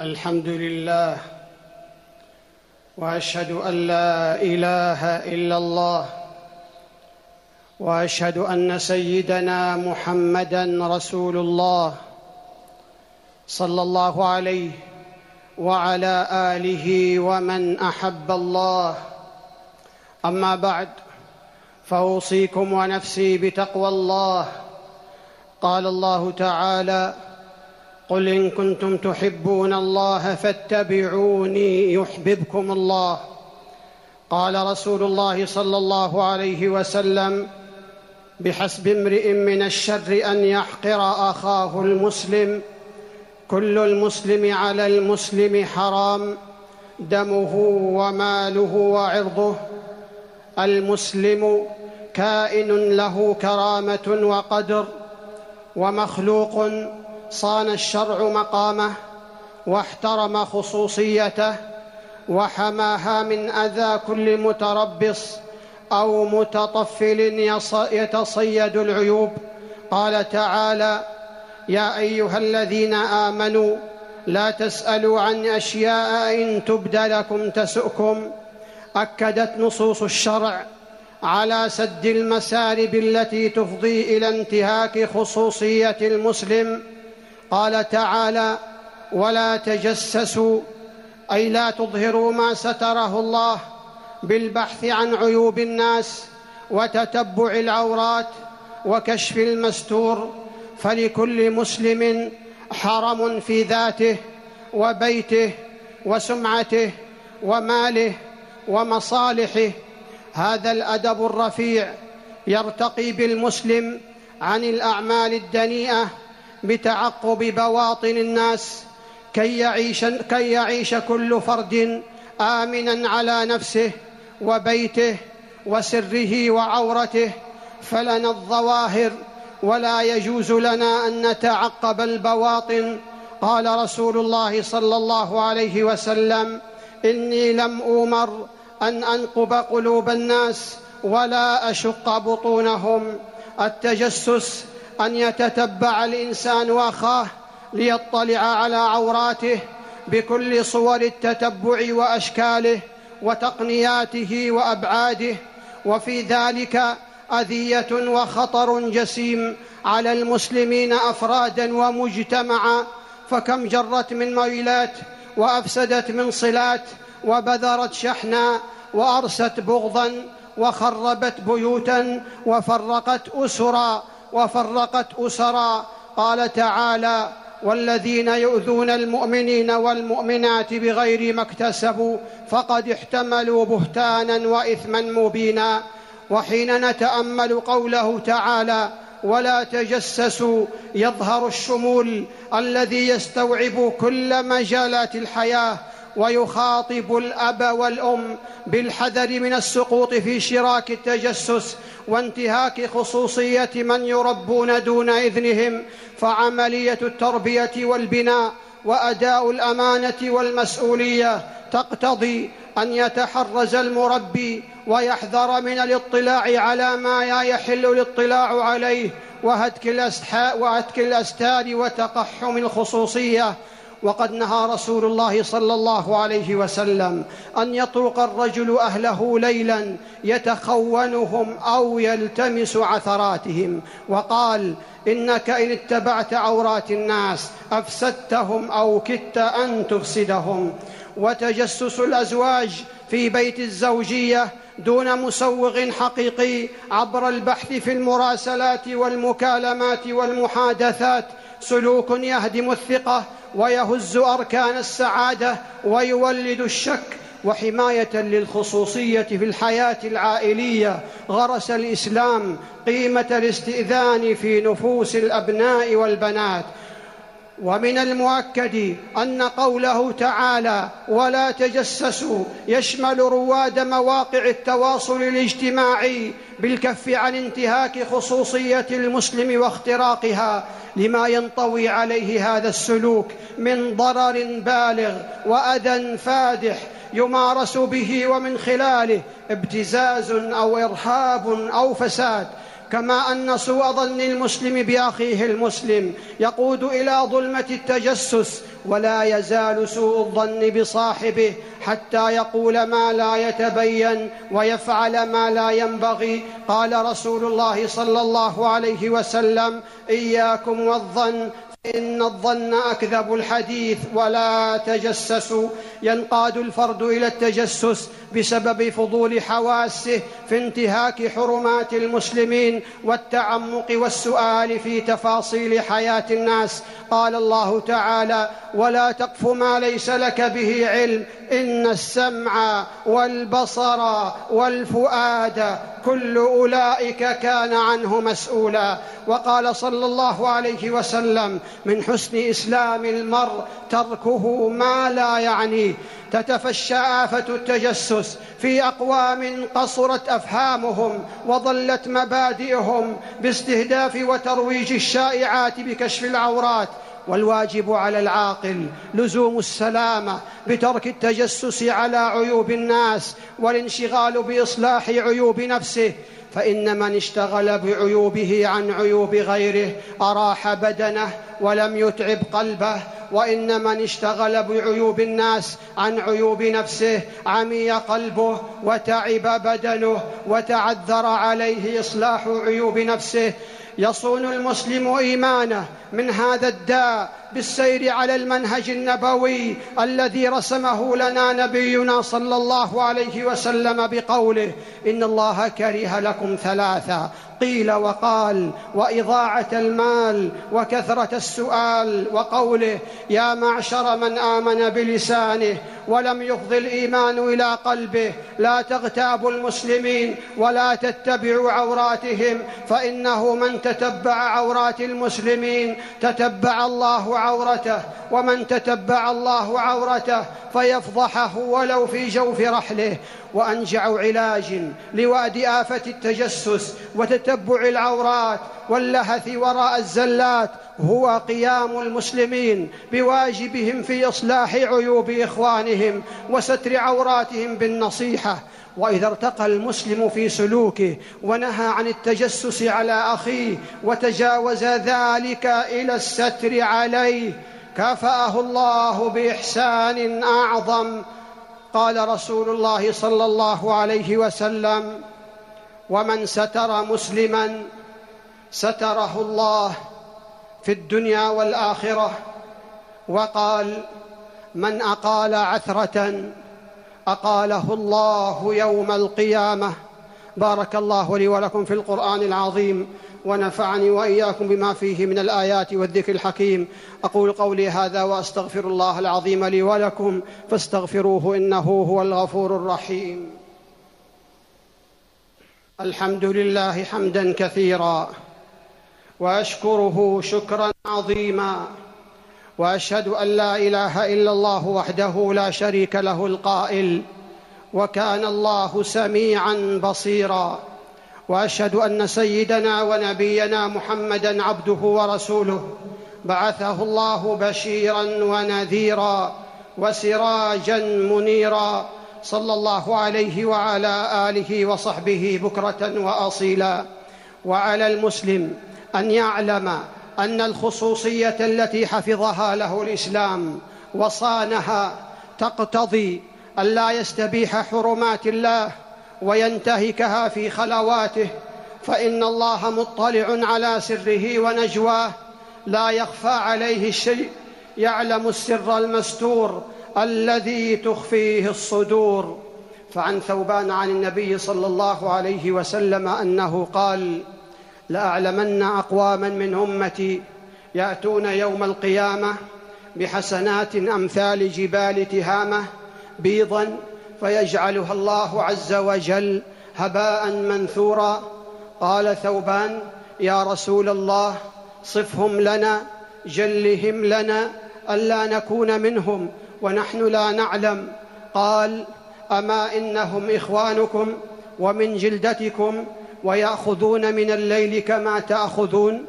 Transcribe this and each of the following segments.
الحمد لله وأشهد أن لا إله إلا الله وأشهد أن سيدنا محمدا رسول الله صلى الله عليه وعلى آله ومن أحب الله. أما بعد فأوصيكم ونفسي بتقوى الله. قال الله تعالى قل إن كنتم تحبون الله فاتبعوني يحببكم الله. قال رسول الله صلى الله عليه وسلم بحسب امرئ من الشر أن يحقر أخاه المسلم كل المسلم على المسلم حرام دمه وماله وعرضه. المسلم كائن له كرامة وقدر ومخلوق صان الشرع مقامه واحترم خصوصيته وحماها من أذى كل متربص أو متطفل يتصيد العيوب. قال تعالى يا أيها الذين آمنوا لا تسألوا عن أشياء إن تبد لكم تسؤكم. أكدت نصوص الشرع على سد المسارب التي تفضي إلى انتهاك خصوصية المسلم قال تعالى ولا تجسسوا أي لا تظهروا ما ستره الله بالبحث عن عيوب الناس وتتبع العورات وكشف المستور فلكل مسلم حرم في ذاته وبيته وسمعته وماله ومصالحه. هذا الأدب الرفيع يرتقي بالمسلم عن الأعمال الدنيئة بتعقب بواطن الناس كي يعيش, كي يعيش كل فرد امنا على نفسه وبيته وسره وعورته. فلنا الظواهر ولا يجوز لنا أن نتعقب البواطن. قال رسول الله صلى الله عليه وسلم إني لم اومر أن أنقب قلوب الناس ولا أشق بطونهم. التجسس أن يتتبع الإنسان اخاه ليطلع على عوراته بكل صور التتبع وأشكاله وتقنياته وأبعاده وفي ذلك أذية وخطر جسيم على المسلمين أفرادا ومجتمعا. فكم جرت من مويلات وأفسدت من صلات وبذرت شحنا وأرست بغضا وخربت بيوتا وفرقت أسرا وفرقت أسرا. قال تعالى والذين يؤذون المؤمنين والمؤمنات بغير ما اكتسبوا فقد احتملوا بهتانا وإثما مبينا. وحين نتأمل قوله تعالى ولا تجسسوا يظهر الشمول الذي يستوعب كل مجالات الحياة ويخاطب الأب والأم بالحذر من السقوط في شراك التجسس وانتهاك خصوصية من يربون دون إذنهم فعملية التربية والبناء وأداء الأمانة والمسؤولية تقتضي أن يتحرز المربي ويحذر من الاطلاع على ما لا يحل الاطلاع عليه وهتك الأستار وتقحم الخصوصية وقد نهى رسول الله صلى الله عليه وسلم أن يطرق الرجل أهله ليلا يتخونهم أو يلتمس عثراتهم وقال إنك إن اتبعت عورات الناس أفسدتهم أو كدت أن تفسدهم. وتجسس الأزواج في بيت الزوجية دون مسوغ حقيقي عبر البحث في المراسلات والمكالمات والمحادثات. سلوك يهدم الثقة ويهز أركان السعادة ويولد الشك وحماية للخصوصية في الحياة العائلية. غرس الإسلام قيمة الاستئذان في نفوس الأبناء والبنات. ومن المؤكد أن قوله تعالى ولا تجسسوا يشمل رواد مواقع التواصل الاجتماعي بالكف عن انتهاك خصوصية المسلم واختراقها لما ينطوي عليه هذا السلوك من ضرر بالغ وأذى فادح يمارس به ومن خلاله ابتزاز أو إرهاب أو فساد. كما أن سوء ظن المسلم بأخيه المسلم يقود إلى ظلمة التجسس ولا يزال سوء الظن بصاحبه حتى يقول ما لا يتبين ويفعل ما لا ينبغي. قال رسول الله صلى الله عليه وسلم إياكم والظن إن الظن أكذب الحديث ولا تجسسوا ينقاد الفرد إلى التجسس بسبب فضول حواسه في انتهاك حرمات المسلمين والتعمق والسؤال في تفاصيل حياة الناس. قال الله تعالى ولا تقف ما ليس لك به علم. إن السمع والبصر والفؤاد كل أولئك كان عنه مسؤولا. وقال صلى الله عليه وسلم من حسن إسلام المرء تركه ما لا يعنيه تتفشى آفة التجسس في أقوام قصرت أفهامهم وضلت مبادئهم باستهداف وترويج الشائعات بكشف العورات. والواجب على العاقل لزوم السلامة بترك التجسس على عيوب الناس والانشغال بإصلاح عيوب نفسه. فإن من اشتغل بعيوبه عن عيوب غيره أراح بدنه ولم يتعب قلبه وإن من اشتغل بعيوب الناس عن عيوب نفسه عمي قلبه وتعب بدنه وتعذر عليه إصلاح عيوب نفسه يصون المسلم إيمانه من هذا الداء بالسير على المنهج النبوي الذي رسمه لنا نبينا صلى الله عليه وسلم بقوله إن الله كره لكم ثلاثا قيل وقال وإضاعة المال وكثرة السؤال وقوله يا معشر من آمن بلسانه ولم يفض الإيمان إلى قلبه لا تغتابوا المسلمين ولا تتبعوا عوراتهم فإنه من تتبع عورات المسلمين تتبع الله عورته ومن تتبع الله عورته فيفضحه ولو في جوف رحله. وأنجع علاج لواد آفة التجسس وتتبع العورات واللهث وراء الزلات هو قيام المسلمين بواجبهم في إصلاح عيوب إخوانهم وستر عوراتهم بالنصيحة. وإذا ارتقى المسلم في سلوكه ونهى عن التجسس على أخيه وتجاوز ذلك إلى الستر عليه كافاه الله بإحسان أعظم. قال رسول الله صلى الله عليه وسلم ومن ستر مسلما ستره الله في الدنيا والآخرة وقال من أقال عثرة أقاله الله يوم القيامة. بارك الله لي ولكم في القرآن العظيم. ونفعني وإياكم بما فيه من الآيات والذكر الحكيم. أقول قولي هذا وأستغفر الله العظيم لي ولكم فاستغفروه إنه هو الغفور الرحيم. الحمد لله حمدا كثيرا وأشكره شكرا عظيما وأشهد أن لا إله إلا الله وحده لا شريك له القائل وكان الله سميعا بصيرا. وأشهد أن سيدنا ونبينا محمدا عبده ورسوله. بعثه الله بشيرا ونذيرا وسراجا منيرا. صلى الله عليه وعلى آله وصحبه بكرة واصيلا. وعلى المسلم أن يعلم أن الخصوصية التي حفظها له الإسلام وصانها تقتضي الا يستبيح حرمات الله وينتهكها في خلواته فإن الله مطلع على سره ونجواه لا يخفى عليه الشيء يعلم السر المستور الذي تخفيه الصدور. فعن ثوبان عن النبي صلى الله عليه وسلم أنه قال لأعلمن أقواما من أمتي يأتون يوم القيامة بحسنات أمثال جبال تهامة بيضا فيجعلها الله عز وجل هباء منثورا. قال ثوبان يا رسول الله صفهم لنا جلهم لنا ألا نكون منهم ونحن لا نعلم. قال أما إنهم إخوانكم ومن جلدتكم ويأخذون من الليل كما تأخذون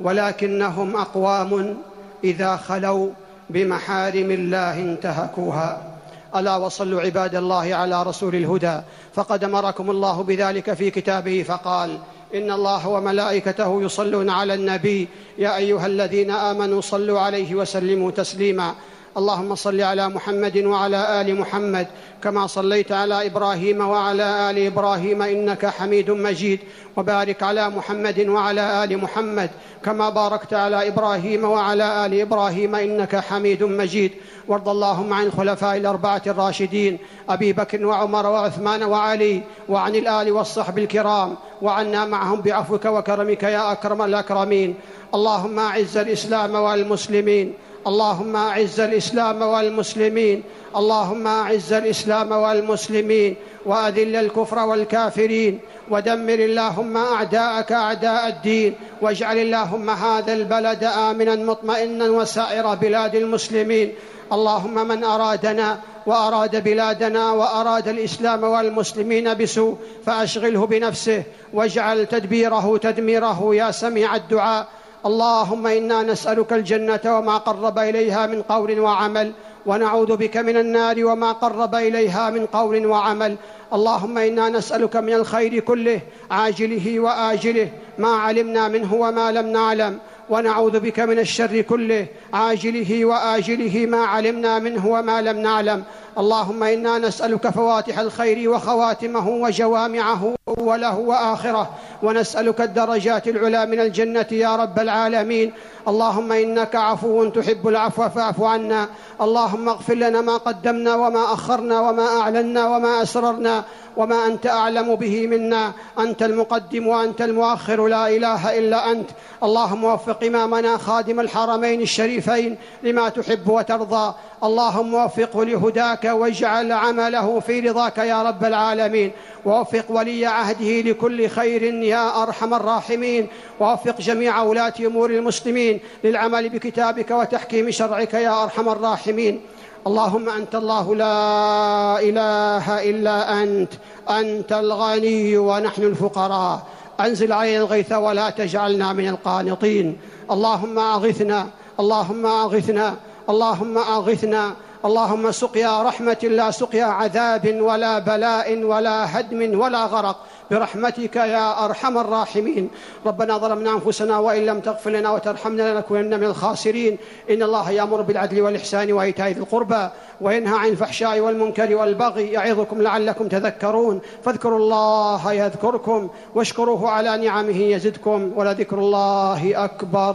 ولكنهم أقوام إذا خلوا بمحارم الله انتهكوها. ألا وصلوا عباد الله على رسول الهدى. فقد أمركم الله بذلك في كتابه فقال إن الله وملائكته يصلون على النبي. يا أيها الذين آمنوا صلوا عليه وسلموا تسليما. اللهم صل على محمد وعلى آل محمد كما صليت على إبراهيم وعلى آل إبراهيم إنك حميد مجيد وبارك على محمد وعلى آل محمد كما باركت على إبراهيم وعلى آل إبراهيم إنك حميد مجيد وارض اللهم عن الخلفاء الأربعة الراشدين أبي بكر وعمر وعثمان وعلي وعن الآل والصحب الكرام وعنا معهم بعفوك وكرمك يا أكرم الأكرمين اللهم أعز الإسلام والمسلمين اللهم أعز الإسلام والمسلمين اللهم أعز الإسلام والمسلمين وأذل الكفر والكافرين ودمر اللهم أعداءك أعداء الدين واجعل اللهم هذا البلد آمنا مطمئنا وسائر بلاد المسلمين. اللهم من أرادنا وأراد بلادنا وأراد الإسلام والمسلمين بسوء فأشغله بنفسه واجعل تدبيره تدميره يا سميع الدعاء اللهم إنا نسألك الجنة وما قرب إليها من قول وعمل ونعوذ بك من النار وما قرب إليها من قول وعمل. اللهم إنا نسألك من الخير كله عاجله وآجله ما علمنا منه وما لم نعلم. ونعوذ بك من الشر كله عاجله وآجله ما علمنا منه وما لم نعلم. اللهم إنا نسألك فواتح الخير وخواتمه وجوامعه أوله وآخره ونسألك الدرجات العلى من الجنة يا رب العالمين. اللهم إنك عفو تحب العفو فاعف عنا. اللهم اغفر لنا ما قدمنا وما أخرنا وما أعلنا وما أسررنا وما أنت أعلم به منا. أنت المقدم وأنت المؤخر لا إله إلا أنت. اللهم وفق إمامنا خادم الحرمين الشريفين لما تحب وترضى. اللهم وفقه لهداك واجعل عمله في رضاك يا رب العالمين. ووفق ولي عهده لكل خير يا أرحم الراحمين. ووفق جميع ولاة أمور المسلمين للعمل بكتابك وتحكيم شرعك يا أرحم الراحمين. اللهم أنت الله لا إله إلا أنت أنت الغني ونحن الفقراء. أنزل علينا الغيث ولا تجعلنا من القانطين. اللهم أغثنا اللهم أغثنا. اللهم أغثنا اللهم سقيا رحمة لا سقيا عذاب ولا بلاء ولا هدم ولا غرق. برحمتك يا أرحم الراحمين. ربنا ظلمنا أنفسنا وإن لم تغفر لنا وترحمنا لنكونن من الخاسرين. إن الله يأمر بالعدل والإحسان وإيتاء ذي القربى وينهى عن الفحشاء والمنكر والبغي يعظكم لعلكم تذكرون. فاذكروا الله يذكركم واشكروه على نعمه يزدكم ولذكر الله أكبر.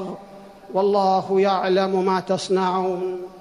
والله يعلم ما تصنعون.